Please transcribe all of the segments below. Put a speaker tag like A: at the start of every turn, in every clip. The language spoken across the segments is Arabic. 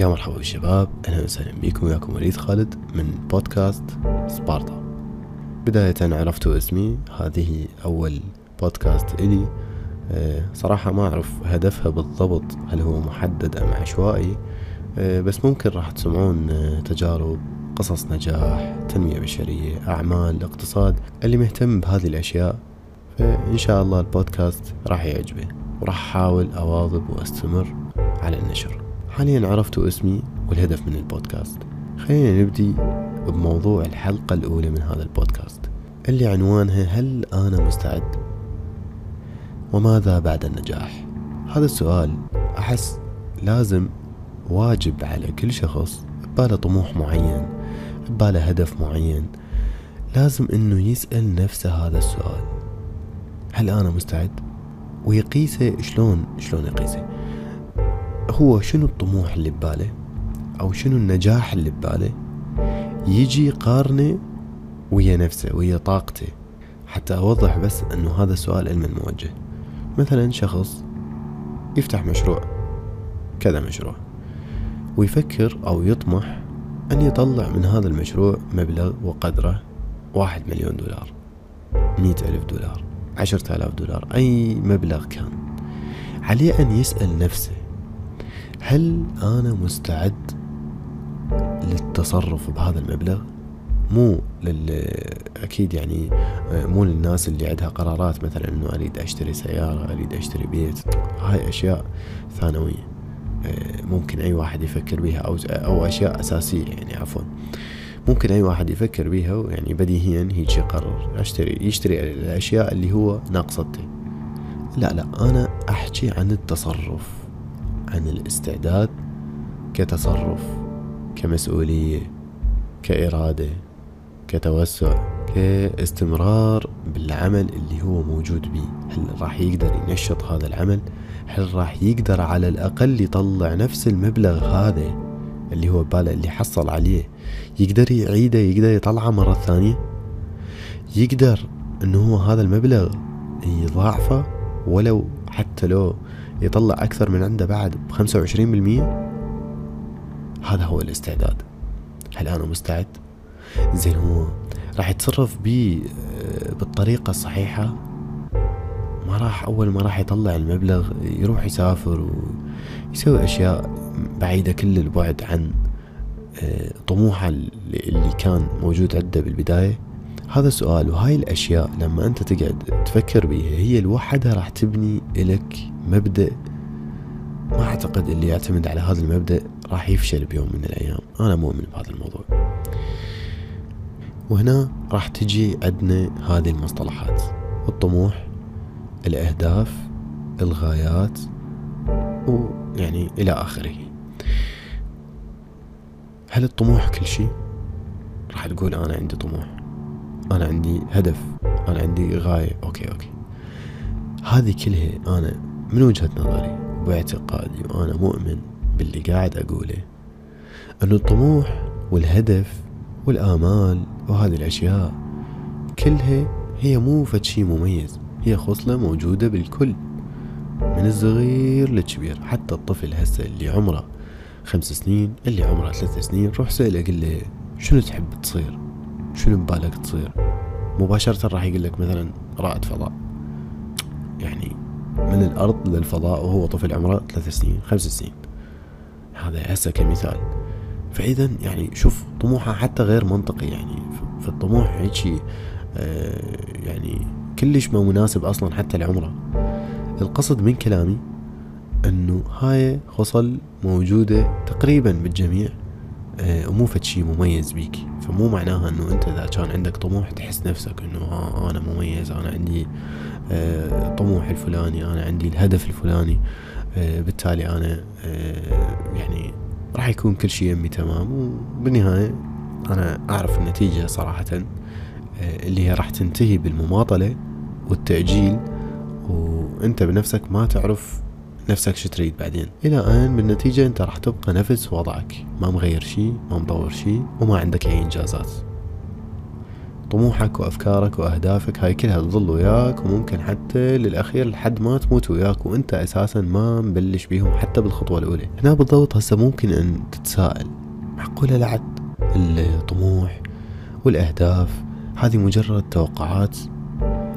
A: يا مرحبا بالشباب أهلا وسهلا بكم. وياكم وليد خالد من بودكاست سبارتا. بداية عرفتوا اسمي. هذه أول بودكاست إلي. أه، صراحة ما أعرف هدفها بالضبط هل هو محدد أم عشوائي. أه، بس ممكن راح تسمعون أه، تجارب قصص نجاح تنمية بشرية أعمال اقتصاد اللي مهتم بهذه الأشياء. فإن شاء الله البودكاست راح يعجبه. وراح أحاول أواظب وأستمر على النشر. حاليا عرفتوا اسمي والهدف من البودكاست خلينا نبدي بموضوع الحلقة الأولى من هذا البودكاست اللي عنوانها هل أنا مستعد؟ وماذا بعد النجاح؟ هذا السؤال أحس لازم واجب على كل شخص بباله طموح معين بباله هدف معين لازم إنه يسأل نفسه هذا السؤال هل أنا مستعد ويقيسه شلون شلون يقيسه هو شنو الطموح اللي بباله؟ أو شنو النجاح اللي بباله؟ يجي يقارنه ويا نفسه ويا طاقته. حتى أوضح بس إنه هذا السؤال لمن موجه مثلا شخص يفتح مشروع كذا مشروع ويفكر أو يطمح أن يطلع من هذا المشروع مبلغ وقدره واحد مليون دولار مئة ألف دولار عشرة آلاف دولار أي مبلغ كان عليه أن يسأل نفسه هل أنا مستعد للتصرف بهذا المبلغ؟ مو لل أكيد يعني مو للناس اللي عندها قرارات مثلا إنه أريد أشتري سيارة أريد أشتري بيت. هاي أشياء ثانوية ممكن أي واحد يفكر بها أو أو أشياء أساسية يعني عفوا. ممكن أي واحد يفكر بها يعني بديهيا هيك يقرر أشتري يشتري الأشياء اللي هو ناقصته. لا لا أنا أحكي عن التصرف. عن الاستعداد كتصرف كمسؤولية كإرادة كتوسع كاستمرار بالعمل اللي هو موجود به. هل راح يقدر ينشط هذا العمل؟ هل راح يقدر على الأقل يطلع نفس المبلغ هذا اللي هو باله اللي حصل عليه؟ يقدر يعيده يقدر يطلعه مرة ثانية؟ يقدر إنه هو هذا المبلغ يضاعفه ولو حتى لو يطلع أكثر من عنده بعد بخمسة وعشرين بالمية؟ هذا هو الاستعداد. هل أنا مستعد؟ زين هو راح يتصرف بي آه، بالطريقة الصحيحة؟ ما راح أول ما راح يطلع المبلغ يروح يسافر ويسوي أشياء بعيدة كل البعد عن آه، طموحه اللي كان موجود عنده بالبداية. هذا السؤال وهاي الأشياء لما أنت تقعد تفكر بيها هي لوحدها راح تبني لك مبدأ. ما أعتقد اللي يعتمد على هذا المبدأ راح يفشل بيوم من الأيام. أنا مؤمن بهذا الموضوع. وهنا راح تجي عندنا هذه المصطلحات. الطموح الأهداف الغايات ويعني إلى آخره. هل الطموح كل شيء؟ راح تقول أنا عندي طموح. أنا عندي هدف أنا عندي غاية. okay okay. هذه كلها أنا من وجهة نظري وباعتقادي وأنا مؤمن باللي قاعد أقوله أنه الطموح والهدف والآمال وهذه الأشياء كلها هي مو فد شي مميز هي خصلة موجودة بالكل من الصغير للكبير. حتى الطفل هسه اللي عمره خمس سنين اللي عمره ثلاث سنين روح سأله قل له شنو تحب تصير؟ شنو ببالك تصير؟ مباشرة راح يقول لك مثلا رائد فضاء. يعني من الأرض للفضاء وهو طفل عمره ثلاث سنين خمس سنين. هذا هسه كمثال. فإذا يعني شوف طموحه حتى غير منطقي يعني. في الطموح هيك آه يعني كلش ما مناسب أصلا حتى لعمره. القصد من كلامي إنه هاي خصل موجودة تقريبا بالجميع آه ومو فد شي مميز بيك. فمو معناها إنه أنت إذا كان عندك طموح تحس نفسك إنه ها أنا مميز أنا عندي آه طموح الفلاني أنا عندي الهدف الفلاني آه بالتالي أنا آه يعني راح يكون كل شيء يمي تمام. وبالنهاية أنا أعرف النتيجة صراحة آه، اللي هي راح تنتهي بالمماطلة والتأجيل. وأنت بنفسك ما تعرف نفسك شو تريد بعدين؟ إلى ان بالنتيجة أنت راح تبقى نفس وضعك. ما مغير شي ما مطور شي وما عندك أي إنجازات. طموحك وأفكارك وأهدافك هاي كلها تظل وياك وممكن حتى للأخير لحد ما تموت وياك وأنت أساسا ما مبلش بيهم حتى بالخطوة الأولى. هنا بالضبط هسه ممكن أن تتساءل معقولة لعد؟ الطموح والأهداف هذه مجرد توقعات؟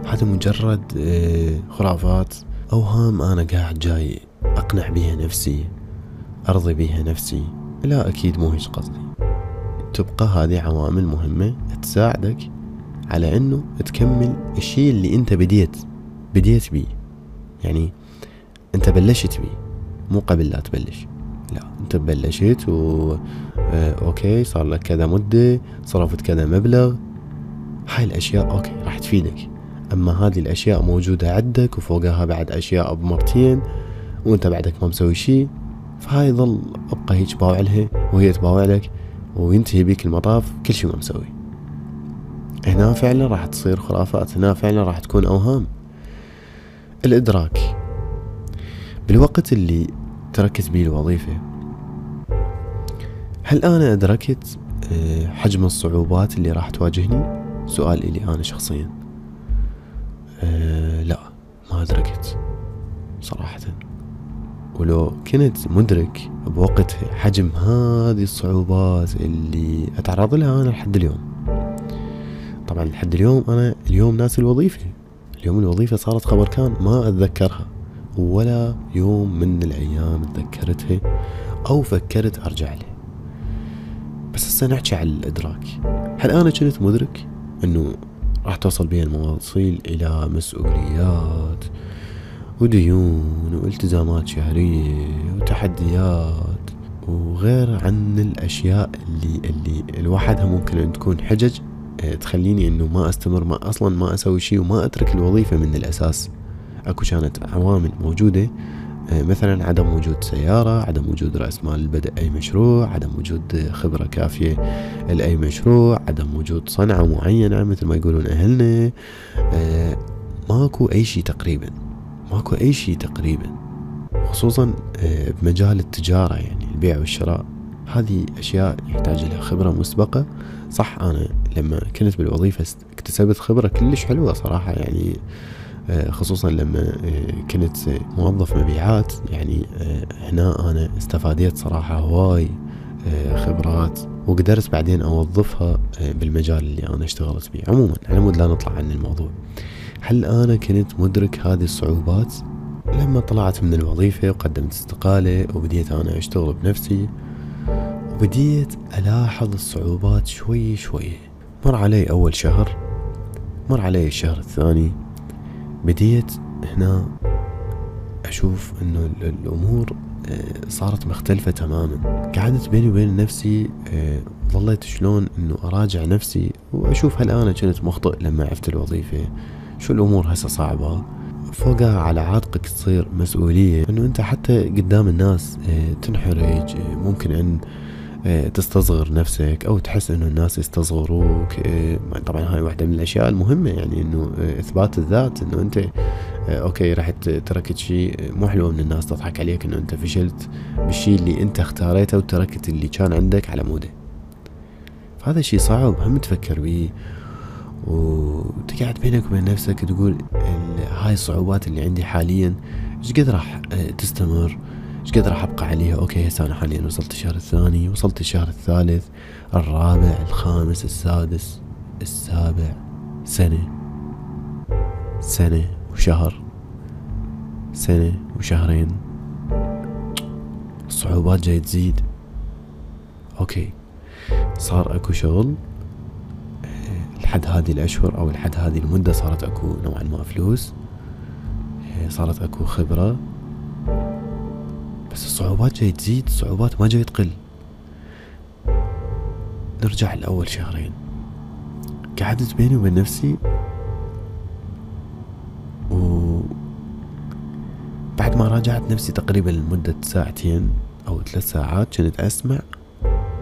A: هذا مجرد آه، خرافات؟ أوهام أنا قاعد جاي أقنع بيها نفسي أرضي بيها نفسي. لا أكيد مو هيش قصدي. تبقى هذه عوامل مهمة تساعدك على أنه تكمل الشيء اللي أنت بديت بديت بيه. يعني أنت بلشت بيه مو قبل لا تبلش. لا أنت بلشت و آه، okay صار لك كذا مدة صرفت كذا مبلغ. هاي الأشياء okay راح تفيدك. أما هذه الأشياء موجودة عندك وفوقها بعد أشياء بمرتين وأنت بعدك ما مسوي شي فهاي ظل أبقى هيك باوع لها وهي تباوع لك وينتهي بيك المطاف كل شي ما مسوي. هنا فعلا راح تصير خرافات هنا فعلا راح تكون أوهام. الإدراك. بالوقت اللي تركت بيه الوظيفة هل أنا أدركت آه، حجم الصعوبات اللي راح تواجهني؟ سؤال إلي أنا شخصيا. أه لا ما أدركت صراحة. ولو كنت مدرك بوقتها حجم هذه الصعوبات اللي أتعرض لها أنا لحد اليوم. طبعا لحد اليوم أنا اليوم ناسي الوظيفة. اليوم الوظيفة صارت خبر كان ما أتذكرها ولا يوم من الأيام تذكرتها أو فكرت أرجع لها بس هسه نحكي على الإدراك. هل أنا كنت مدرك أنه راح توصل بي المواصيل إلى مسؤوليات وديون والتزامات شهرية وتحديات وغير عن الأشياء اللي اللي لوحدها ممكن أن تكون حجج. آه، تخليني إنه ما أستمر ما أصلا ما أسوي شيء وما أترك الوظيفة من الأساس. أكو كانت عوامل موجودة مثلا عدم وجود سيارة عدم وجود رأس مال لبدء أي مشروع عدم وجود خبرة كافية لأي مشروع عدم وجود صنعة معينة مثل ما يقولون أهلنا. آه، ماكو أي شيء تقريبا ماكو أي شيء تقريبا خصوصا آه، بمجال التجارة يعني البيع والشراء. هذه أشياء يحتاج لها خبرة مسبقة. صح أنا لما كنت بالوظيفة اكتسبت خبرة كلش حلوة صراحة يعني. آه، خصوصا لما آه، كنت موظف مبيعات يعني آه، هنا أنا استفاديت صراحة هواي خبرات وقدرت بعدين أوظفها بالمجال اللي أنا اشتغلت به. عموما على مود لا نطلع عن الموضوع. هل أنا كنت مدرك هذه الصعوبات؟ لما طلعت من الوظيفة وقدمت استقالة وبديت أنا أشتغل بنفسي وبديت ألاحظ الصعوبات شوي شوي. مر علي أول شهر مر علي الشهر الثاني بديت هنا أشوف أنه الأمور آه، صارت مختلفة تماما. قعدت بيني وبين نفسي آه، ظليت شلون أنه أراجع نفسي وأشوف هل أنا كنت مخطئ لما عرفت الوظيفة شو الأمور هسه صعبة. فوقها على عاتقك تصير مسؤولية أنه أنت حتى قدام الناس آه، تنحرج ممكن أن تستصغر نفسك أو تحس إنه الناس يستصغروك. إيه، طبعا هاي واحدة من الأشياء المهمة يعني إنه إيه، إثبات الذات إنه أنت okay رحت تركت شيء مو حلو إن الناس تضحك عليك إنه أنت فشلت بالشيء اللي أنت اختاريته وتركت اللي كان عندك على موده. فهذا شيء صعب هم تفكر بيه. وتقعد بينك وبين نفسك تقول هاي الصعوبات اللي عندي حاليا إيش قد راح تستمر؟ إيش قد راح ابقى عليها؟ okay هسه أنا حاليا وصلت الشهر الثاني وصلت الشهر الثالث الرابع الخامس السادس السابع. سنة. سنة وشهر. سنة وشهرين. الصعوبات جاي تزيد. okay. صار أكو شغل. آه، لحد هذه الأشهر أو لحد هذه المدة صارت أكو نوعا ما فلوس. آه، صارت أكو خبرة. بس الصعوبات جاي تزيد الصعوبات ما جاي تقل. نرجع لأول شهرين. قعدت بيني وبين نفسي و بعد ما راجعت نفسي تقريبا لمدة ساعتين أو ثلاث ساعات كنت أسمع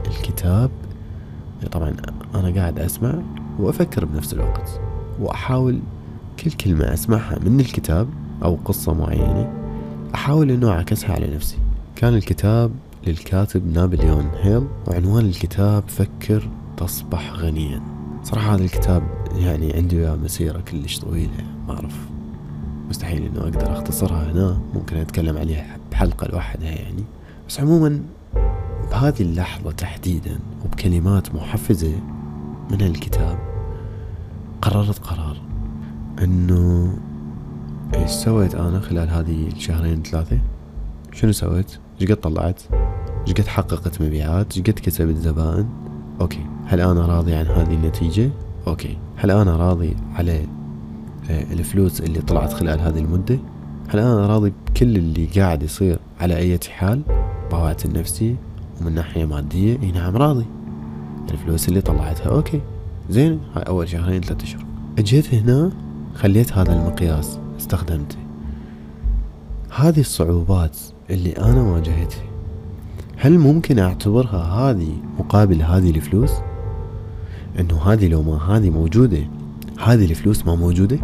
A: الكتاب. طبعا أنا قاعد أسمع وأفكر بنفس الوقت وأحاول كل كلمة أسمعها من الكتاب أو قصة معينة. أحاول أنه أعكسها على نفسي. كان الكتاب للكاتب نابليون هيل وعنوان الكتاب فكر تصبح غنيا. صراحة هذا الكتاب يعني عندي مسيرة كلش طويلة ما أعرف. مستحيل إنه أقدر أختصرها هنا ممكن أتكلم عليها بحلقة لوحدها يعني. بس عموما بهذه اللحظة تحديدا وبكلمات محفزة من الكتاب قررت قرار إنه إيش سويت أنا خلال هذه الشهرين ثلاثة؟ شنو سويت؟ إيش قد طلعت؟ إيش قد حققت مبيعات؟ إيش قد كسبت زبائن؟ okay هل أنا راضي عن هذه النتيجة؟ okay هل أنا راضي على آه، الفلوس اللي طلعت خلال هذه المدة؟ هل أنا راضي بكل اللي قاعد يصير على أي حال؟ ضغط النفسي ومن ناحية مادية إي نعم راضي. الفلوس اللي طلعتها okay. زين هاي أول شهرين ثلاثة اشهر أجيت هنا خليت هذا المقياس. استخدمته هذه الصعوبات اللي أنا واجهتها هل ممكن أعتبرها هذه مقابل هذه الفلوس؟ إنه هذه لو ما هذه موجودة هذه الفلوس ما موجودة؟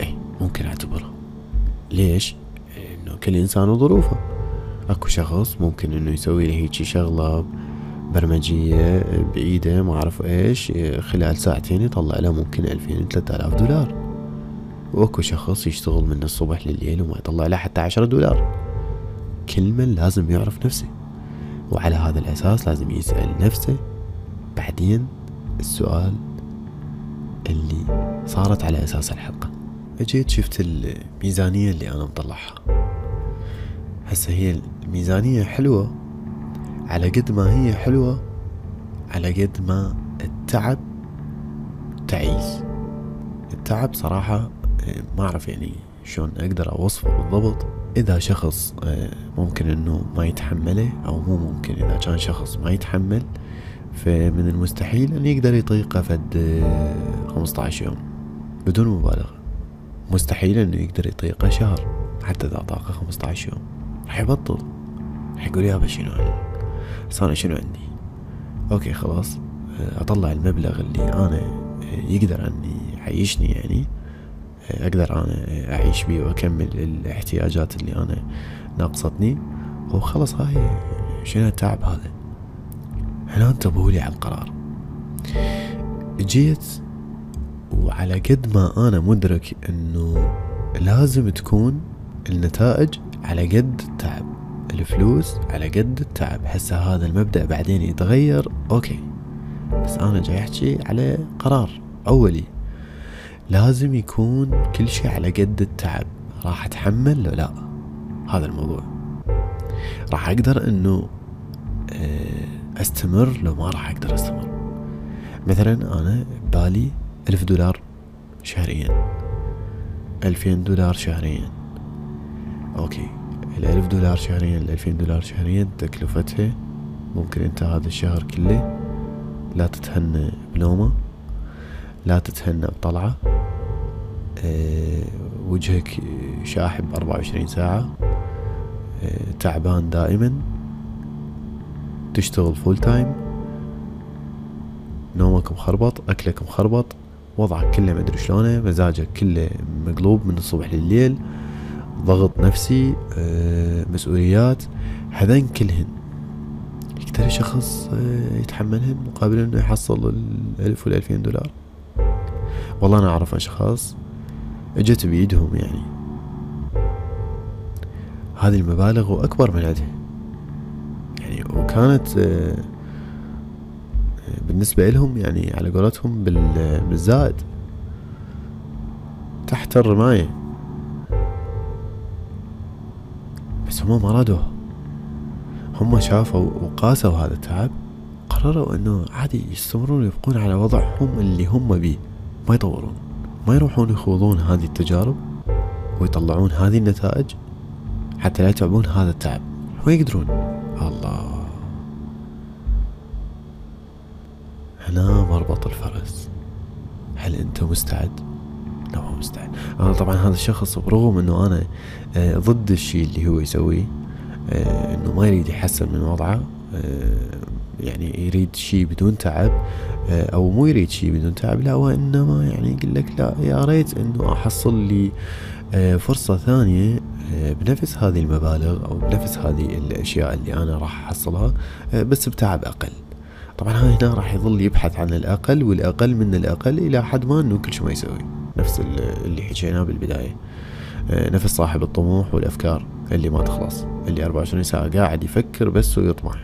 A: اي ممكن أعتبرها. ليش؟ إنه كل إنسان وظروفه. أكو شخص ممكن إنه يسوي له هيجي شغلة برمجية بإيده ما أعرف إيش خلال ساعتين يطلع له ممكن ألفين ثلاثة آلاف دولار. وأكو شخص يشتغل من الصبح لليل وما يطلع له حتى عشرة دولار. كل من لازم يعرف نفسه وعلى هذا الأساس لازم يسأل نفسه بعدين السؤال اللي صارت على أساس الحلقة. أجيت شفت الميزانية اللي أنا مطلعها. هسه هي الميزانية حلوة على قد ما هي حلوة على قد ما التعب تعيس. التعب صراحة ما أعرف يعني شلون أقدر أوصفه بالضبط. إذا شخص ممكن إنه ما يتحمله أو مو ممكن إذا كان شخص ما يتحمل فمن المستحيل أن يقدر يطيقه فد 15 يوم بدون مبالغة. مستحيل إنه يقدر يطيقه شهر حتى إذا طاقه 15 يوم. راح يبطل. راح يقول يابا شنو بس أنا شنو عندي؟ أوكي خلاص أطلع المبلغ اللي أنا يقدر أني يعيشني يعني. أقدر أنا أعيش بيه وأكمل الاحتياجات اللي أنا ناقصتني. وخلص هاي شنو التعب هذا؟ هنا انتبهوا لي على القرار. جيت وعلى قد ما أنا مدرك أنه لازم تكون النتائج على قد التعب الفلوس على قد التعب. هسه هذا المبدأ بعدين يتغير أوكي. بس أنا جاي أحكي على قرار أولي. لازم يكون كل شيء على قد التعب. راح أتحمل لو لا؟ هذا الموضوع. راح أقدر أنه آه، أستمر لو ما راح أقدر أستمر. مثلا أنا بالي ألف دولار شهريا. ألفين دولار شهريا. أوكي. الألف دولار شهريا الألفين دولار شهريا تكلفتها ممكن أنت هذا الشهر كله لا تتهنى بنومة. لا تتهنى بطلعة. أه وجهك شاحب أربعة وعشرين ساعة. أه تعبان دائما. تشتغل full time نومك مخربط أكلك مخربط وضعك كله مدري شلونه مزاجك كله مقلوب من الصبح لليل. ضغط نفسي آه، مسؤوليات. هذين كلهن. يقدر شخص آه، يتحملهن مقابل إنه يحصل الالف والألفين دولار. والله أنا أعرف أشخاص إجت بيدهم يعني. هذه المبالغ واكبر من عندها يعني وكانت آه، بالنسبة لهم يعني على قولتهم بالزائد تحت الرماية. بس هم ما رادوه هم شافوا وقاسوا هذا التعب قرروا إنه عادي يستمرون يبقون على وضعهم اللي هم بيه. ما يطورون ما يروحون يخوضون هذه التجارب ويطلعون هذه النتائج حتى لا يتعبون هذا التعب. ما يقدرون؟ الله. هنا مربط الفرس. هل أنت مستعد؟ لا ما مستعد. أنا طبعا هذا الشخص برغم إنه أنا آه، ضد الشيء اللي هو يسويه آه، إنه ما يريد يحسن من وضعه آه، يعني يريد شيء بدون تعب أو مو يريد شيء بدون تعب لا وإنما يعني يقول لك لا يا ريت إنه أحصل لي فرصة ثانية بنفس هذه المبالغ أو بنفس هذه الأشياء اللي أنا راح أحصلها بس بتعب أقل. طبعا هنا راح يظل يبحث عن الأقل والأقل من الأقل إلى حد ما أنه كل شيء ما يسوي. نفس اللي حكيناه بالبداية. آه، نفس صاحب الطموح والأفكار اللي ما تخلص اللي 24 ساعة قاعد يفكر بس ويطمح.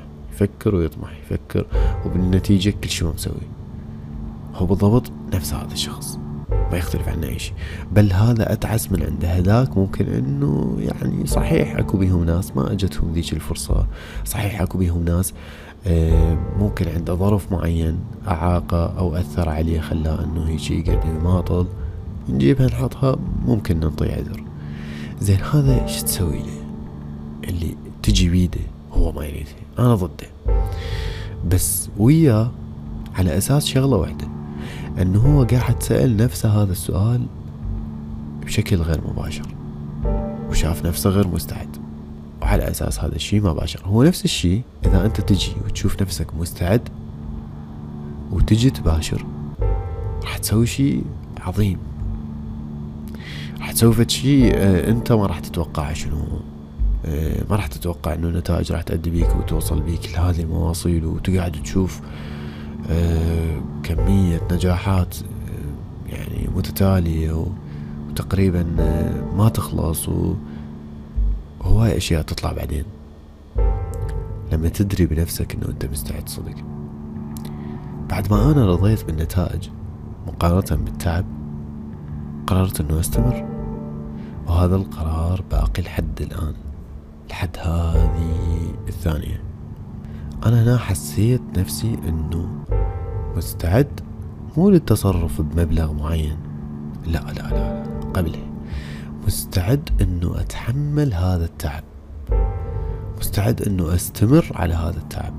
A: يفكر ويطمح يفكر وبالنتيجة كل شيء ما مسوي. هو بالضبط نفس هذا الشخص ما يختلف عنه أي شيء. بل هذا أتعس من عنده. هذاك ممكن أنه يعني صحيح أكو بيهم ناس ما أجتهم ذيك الفرصة. صحيح أكو بيهم ناس آه، ممكن عنده ظرف معين أعاقه أو أثر عليه خلاه أنه هيك يقعد يماطل. نجيبها نحطها ممكن ننطي عذر زين هذا إيش تسوي له اللي تجي بيده هو ما يريد. أنا ضده. بس وياه على أساس شغلة واحدة إنه هو قاعد سأل نفسه هذا السؤال بشكل غير مباشر وشاف نفسه غير مستعد وعلى أساس هذا الشيء ما باشر. هو نفس الشيء إذا أنت تجي وتشوف نفسك مستعد وتجي تباشر راح تسوي شيء عظيم. راح تسوي شيء آه، أنت ما راح تتوقع شنو. ما راح تتوقع إنه النتائج راح تأدي بيك وتوصل بيك لهذه المواصيل وتقعد تشوف آه، كمية نجاحات يعني متتالية وتقريبا ما تخلص وهواي أشياء تطلع بعدين. لما تدري بنفسك إنه أنت مستعد صدق. بعد ما أنا رضيت بالنتائج مقارنة بالتعب قررت إنه أستمر. وهذا القرار باقي لحد الآن. لحد هذه الثانية. أنا هنا حسيت نفسي إنه مستعد مو للتصرف بمبلغ معين. لا لا لا, لا. قبله مستعد إنه أتحمل هذا التعب. مستعد إنه أستمر على هذا التعب.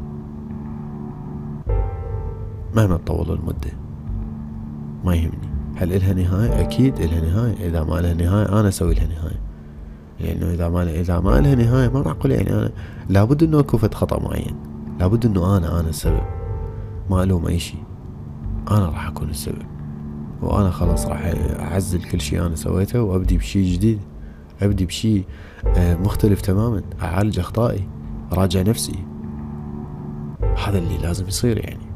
A: مهما تطول المدة. ما يهمني. هل إلها نهاية؟ أكيد إلها نهاية. إذا ما لها نهاية أنا أسوي لها نهاية. لأنه إذا ما إذا ما لها نهاية ما معقول يعني أنا لابد إنه أكو فد خطأ معين لابد إنه أنا أنا السبب ما ألوم أي شيء أنا راح أكون السبب وأنا خلاص راح أعزل كل شيء أنا سويته وأبدي بشيء جديد أبدي بشيء آه، مختلف تماما أعالج أخطائي أراجع نفسي. هذا اللي لازم يصير يعني.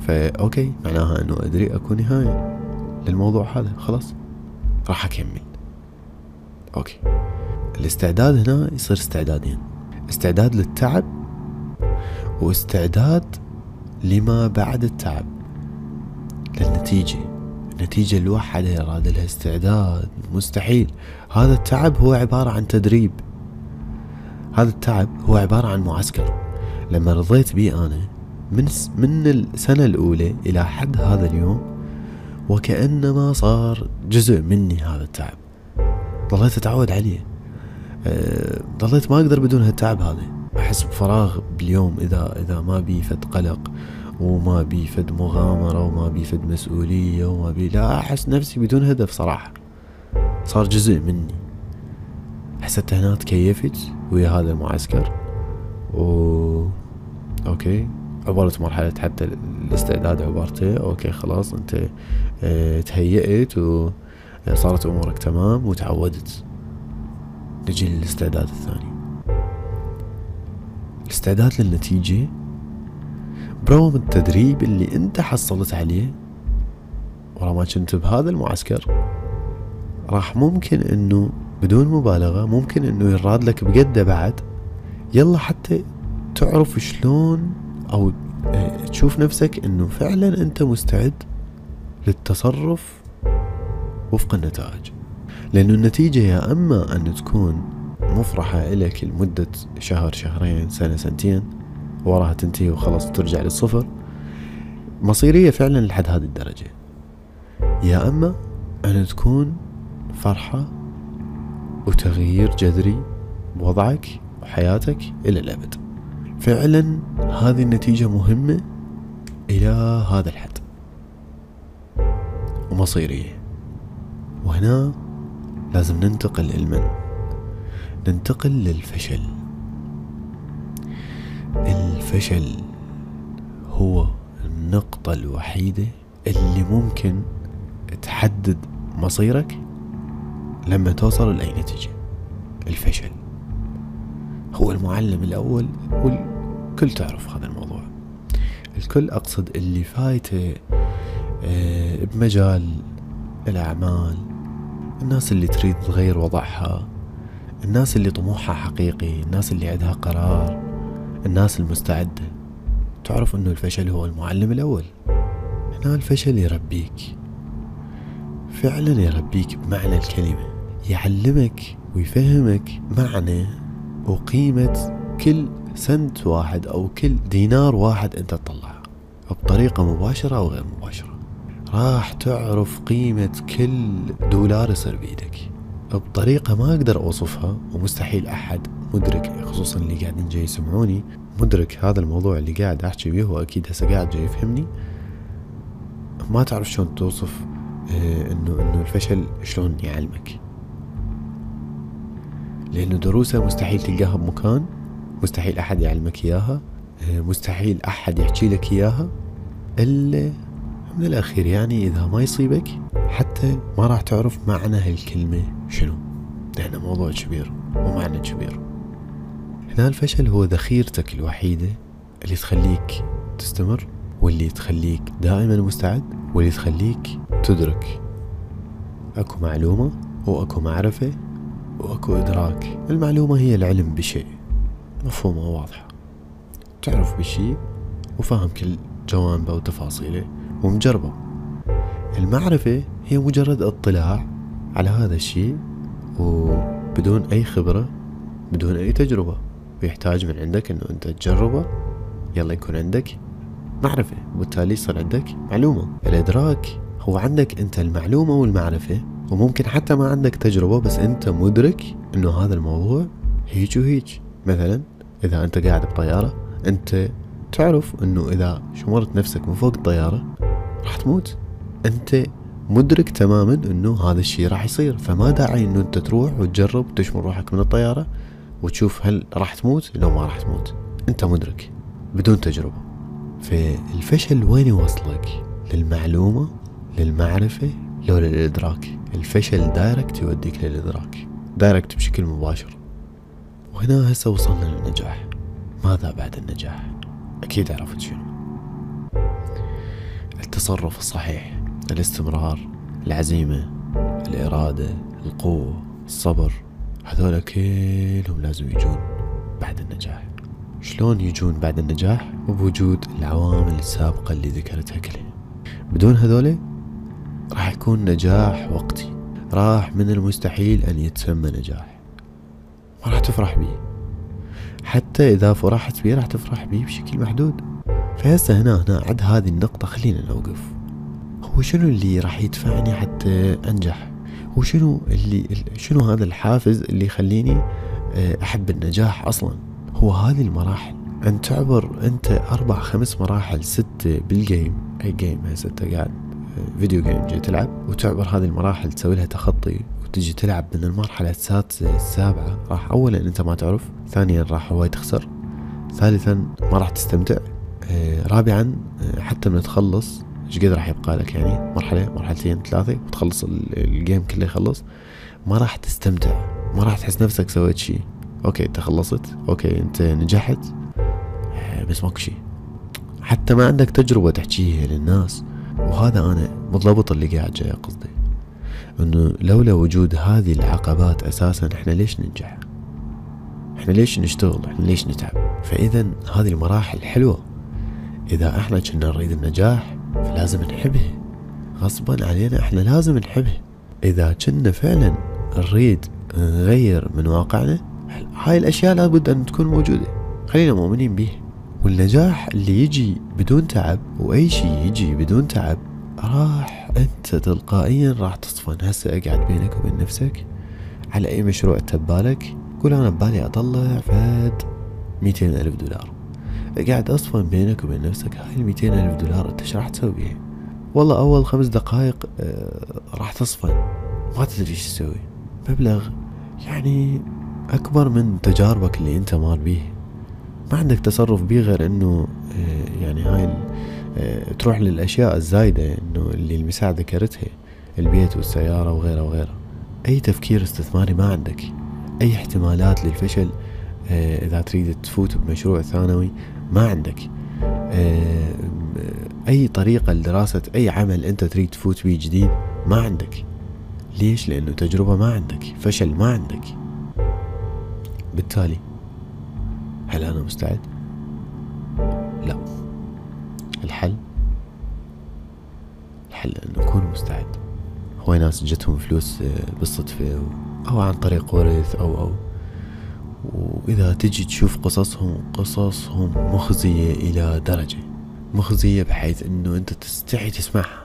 A: فا okay معناها أنه أدري أكو نهاية للموضوع هذا خلاص راح أكمل. okay. الاستعداد هنا يصير استعدادين. استعداد للتعب واستعداد لما بعد التعب للنتيجة. النتيجة الواحدة يراد لها استعداد مستحيل. هذا التعب هو عبارة عن تدريب. هذا التعب هو عبارة عن معسكر. لما رضيت بيه أنا من من السنة الأولى إلى حد هذا اليوم وكأنما صار جزء مني هذا التعب. ظليت أتعود عليه. أه ظليت ما أقدر بدون هالتعب هذا. أحس بفراغ باليوم إذا إذا ما بي فد قلق وما بي فد مغامرة وما بي فد مسؤولية وما بي لا أحس نفسي بدون هدف صراحة. صار جزء مني. حسيت هنا تكيفت ويا هذا المعسكر. و okay. عبرت مرحلة حتى الاستعداد عبرته okay خلاص أنت أه تهيئت وصارت أمورك تمام وتعودت نجي للاستعداد الثاني. الاستعداد للنتيجة برغم التدريب اللي أنت حصلت عليه ورا ما كنت بهذا المعسكر راح ممكن إنه بدون مبالغة ممكن إنه يراد لك بقدة بعد يلا حتى تعرف شلون أو تشوف نفسك إنه فعلا أنت مستعد للتصرف وفق النتائج. لأنه النتيجة يا أما أن تكون مفرحة إلك لمدة شهر شهرين سنة سنتين وراها تنتهي وخلاص ترجع للصفر مصيرية فعلا لحد هذه الدرجة. يا أما أن تكون فرحة وتغيير جذري بوضعك وحياتك إلى الأبد. فعلا هذه النتيجة مهمة إلى هذا الحد. ومصيرية. وهنا لازم ننتقل للمن. ننتقل للفشل. الفشل هو النقطة الوحيدة اللي ممكن تحدد مصيرك لما توصل لأي نتيجة. الفشل هو المعلم الأول والكل تعرف هذا الموضوع. الكل أقصد اللي فايته آه، بمجال الأعمال الناس اللي تريد تغير وضعها الناس اللي طموحها حقيقي الناس اللي عندها قرار الناس المستعدة. تعرف أنه الفشل هو المعلم الأول. هنا الفشل يربيك. فعلا يربيك بمعنى الكلمة. يعلمك ويفهمك معنى وقيمة كل سنت واحد أو كل دينار واحد أنت تطلعه. بطريقة مباشرة أو غير مباشرة. راح تعرف قيمة كل دولار يصير بإيدك بطريقة ما أقدر أوصفها ومستحيل أحد مدرك خصوصا اللي قاعدين جاي يسمعوني مدرك هذا الموضوع اللي قاعد أحكي بيه وأكيد هسه قاعد جاي يفهمني. ما تعرف شلون توصف آه، إنه إنه الفشل شلون يعلمك. لأنه دروسه مستحيل تلقاها بمكان مستحيل أحد يعلمك إياها آه، مستحيل أحد يحكي لك إياها إلا من الأخير يعني إذا ما يصيبك حتى ما راح تعرف معنى هالكلمة شنو. لأنه موضوع كبير ومعنى كبير. هنا الفشل هو ذخيرتك الوحيدة اللي تخليك تستمر واللي تخليك دائما مستعد واللي تخليك تدرك. أكو معلومة وأكو معرفة وأكو إدراك. المعلومة هي العلم بشيء. مفهومة وواضحة تعرف بشيء وفاهم كل جوانبه وتفاصيله ومجربه. المعرفة هي مجرد اطلاع على هذا الشيء وبدون أي خبرة بدون أي تجربة. ويحتاج من عندك أنه أنت تجربه يلا يكون عندك معرفة وبالتالي يصير عندك معلومة. الإدراك هو عندك أنت المعلومة والمعرفة وممكن حتى ما عندك تجربة بس أنت مدرك أنه هذا الموضوع هيك وهيك. مثلا إذا أنت قاعد بطيارة أنت تعرف أنه إذا شمرت نفسك من فوق الطيارة راح تموت. أنت مدرك تماما أنه هذا الشيء راح يصير فما داعي أنه أنت تروح وتجرب وتشمر روحك من الطيارة وتشوف هل راح تموت لو ما راح تموت. أنت مدرك بدون تجربة. فالفشل وين يوصلك؟ للمعلومة للمعرفة لو للإدراك. الفشل direct يوديك للإدراك direct بشكل مباشر. وهنا هسه وصلنا للنجاح. ماذا بعد النجاح؟ أكيد عرفت شنو. التصرف الصحيح الاستمرار العزيمة الإرادة القوة الصبر هذول كلهم لازم يجون بعد النجاح. شلون يجون بعد النجاح؟ وبوجود العوامل السابقة اللي ذكرتها كلها. بدون هذول راح يكون نجاح وقتي. راح من المستحيل أن يتسمى نجاح. ما راح تفرح بيه حتى إذا فرحت بيه راح تفرح بيه بشكل محدود. فهسه هنا هنا عد هذه النقطة خلينا نوقف. هو شنو اللي راح يدفعني حتى أنجح؟ هو شنو اللي شنو هذا الحافز اللي يخليني آه، أحب النجاح أصلا؟ هو هذه المراحل. أن تعبر أنت أربع خمس مراحل ستة بال game أي game هسه أنت قاعد video game جاي تلعب وتعبر هذه المراحل تسوي لها تخطي وتجي تلعب من المرحلة السادسة السابعة. راح أولا أنت ما تعرف ثانيا راح هواي تخسر ثالثا ما راح تستمتع. رابعا حتى من تخلص إيش قد راح يبقى لك يعني؟ مرحلة مرحلتين ثلاثة وتخلص ال game كله يخلص. ما راح تستمتع ما راح تحس نفسك سويت شيء okay أنت خلصت okay أنت نجحت آه، بس ماكو شيء حتى ما عندك تجربة تحكيها للناس. وهذا أنا بالضبط اللي قاعد جاي قصدي. إنه لولا وجود هذه العقبات أساسا إحنا ليش ننجح؟ إحنا ليش نشتغل؟ إحنا ليش نتعب؟ فاذا هذه المراحل حلوة. إذا إحنا كنا نريد النجاح فلازم نحبها غصبا علينا إحنا لازم نحبها إذا كنا فعلا نريد نغير من واقعنا هاي الأشياء لابد أن تكون موجودة. خلينا مؤمنين بيها والنجاح اللي يجي بدون تعب وأي شيء يجي بدون تعب راح أنت تلقائيا راح تصفن هسه أقعد بينك وبين نفسك. على أي مشروع انت ببالك قول أنا ببالي أطلع فد ميتين ألف دولار. قاعد اصفن بينك وبين نفسك. هاي ال ألف دولار إيش راح تسوي؟ بيها والله أول خمس دقائق آه راح تصفن ما تدري إيش تسوي. مبلغ يعني أكبر من تجاربك اللي أنت مار بيه. ما عندك تصرف بيه غير إنه آه يعني هاي آه تروح للأشياء الزايدة إنه اللي المساعدة ذكرتها البيت والسيارة وغيرها وغيرها. أي تفكير استثماري ما عندك. أي احتمالات للفشل آه، إذا تريد تفوت بمشروع ثانوي ما عندك. آه، أي طريقة لدراسة أي عمل أنت تريد تفوت فيه جديد ما عندك. ليش؟ لأنه تجربة ما عندك فشل ما عندك. بالتالي هل أنا مستعد؟ لا. الحل؟ الحل أن نكون مستعد. هو ناس جتهم فلوس آه، بالصدفة أو عن طريق ورث أو أو وإذا تجي تشوف قصصهم قصصهم مخزية إلى درجة. مخزية بحيث أنه أنت تستحي تسمعها.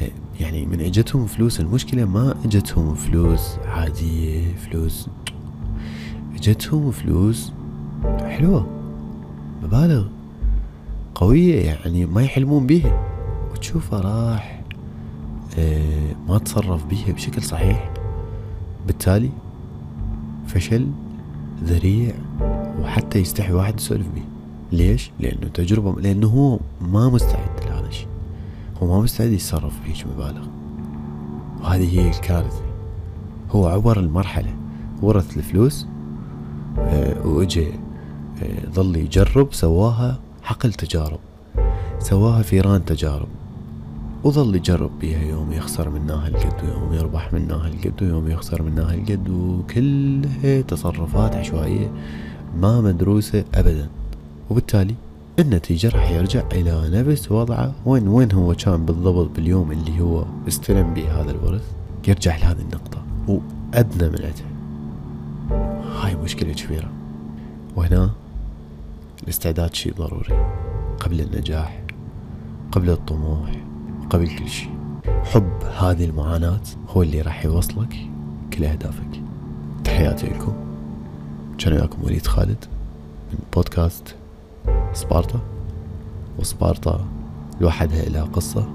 A: إيه، يعني من إجتهم فلوس. المشكلة ما إجتهم فلوس عادية فلوس إجتهم فلوس حلوة مبالغ قوية يعني ما يحلمون بيها. وتشوفه راح إيه، ما تصرف بيها بشكل صحيح. بالتالي فشل ذريع وحتى يستحي واحد يسولف به ليش؟ لأنه تجربة لأنه هو ما مستعد لهذا الشيء. هو ما مستعد يتصرف بهيج مبالغ. وهذه هي الكارثة. هو عبر المرحلة ورث الفلوس أه أه ظل يجرب سواها حقل تجارب سواها فيران تجارب. وظل يجرب بيها يوم يخسر منها القد ويوم يربح منها القد ويوم يخسر منها القد وكلها تصرفات عشوائية ما مدروسة أبدا. وبالتالي النتيجة راح يرجع إلى نفس وضعه وين وين هو كان بالضبط باليوم اللي هو استلم به هذا الورث يرجع لهذه النقطة وأدنى من عندها هاي مشكلة كبيرة. وهنا الاستعداد شيء ضروري. قبل النجاح قبل الطموح. قبل كل شيء. حب هذه المعاناة هو اللي راح يوصلك كل أهدافك. تحياتي لكم. كان وياكم وليد خالد من بودكاست سبارتا. وسبارتا لوحدها لها قصة.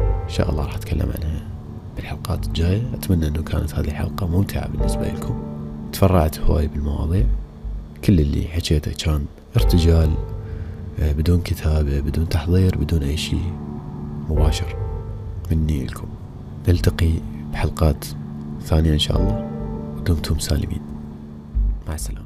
A: إن شاء الله راح أتكلم عنها بالحلقات الجاية. أتمنى أنه كانت هذه الحلقة ممتعة بالنسبة لكم. تفرعت هواي بالمواضيع. كل اللي حكيته كان ارتجال آه، بدون كتابة بدون تحضير بدون أي شيء. مباشر. مني لكم نلتقي بحلقات ثانية إن شاء الله. ودمتم سالمين. مع السلامة.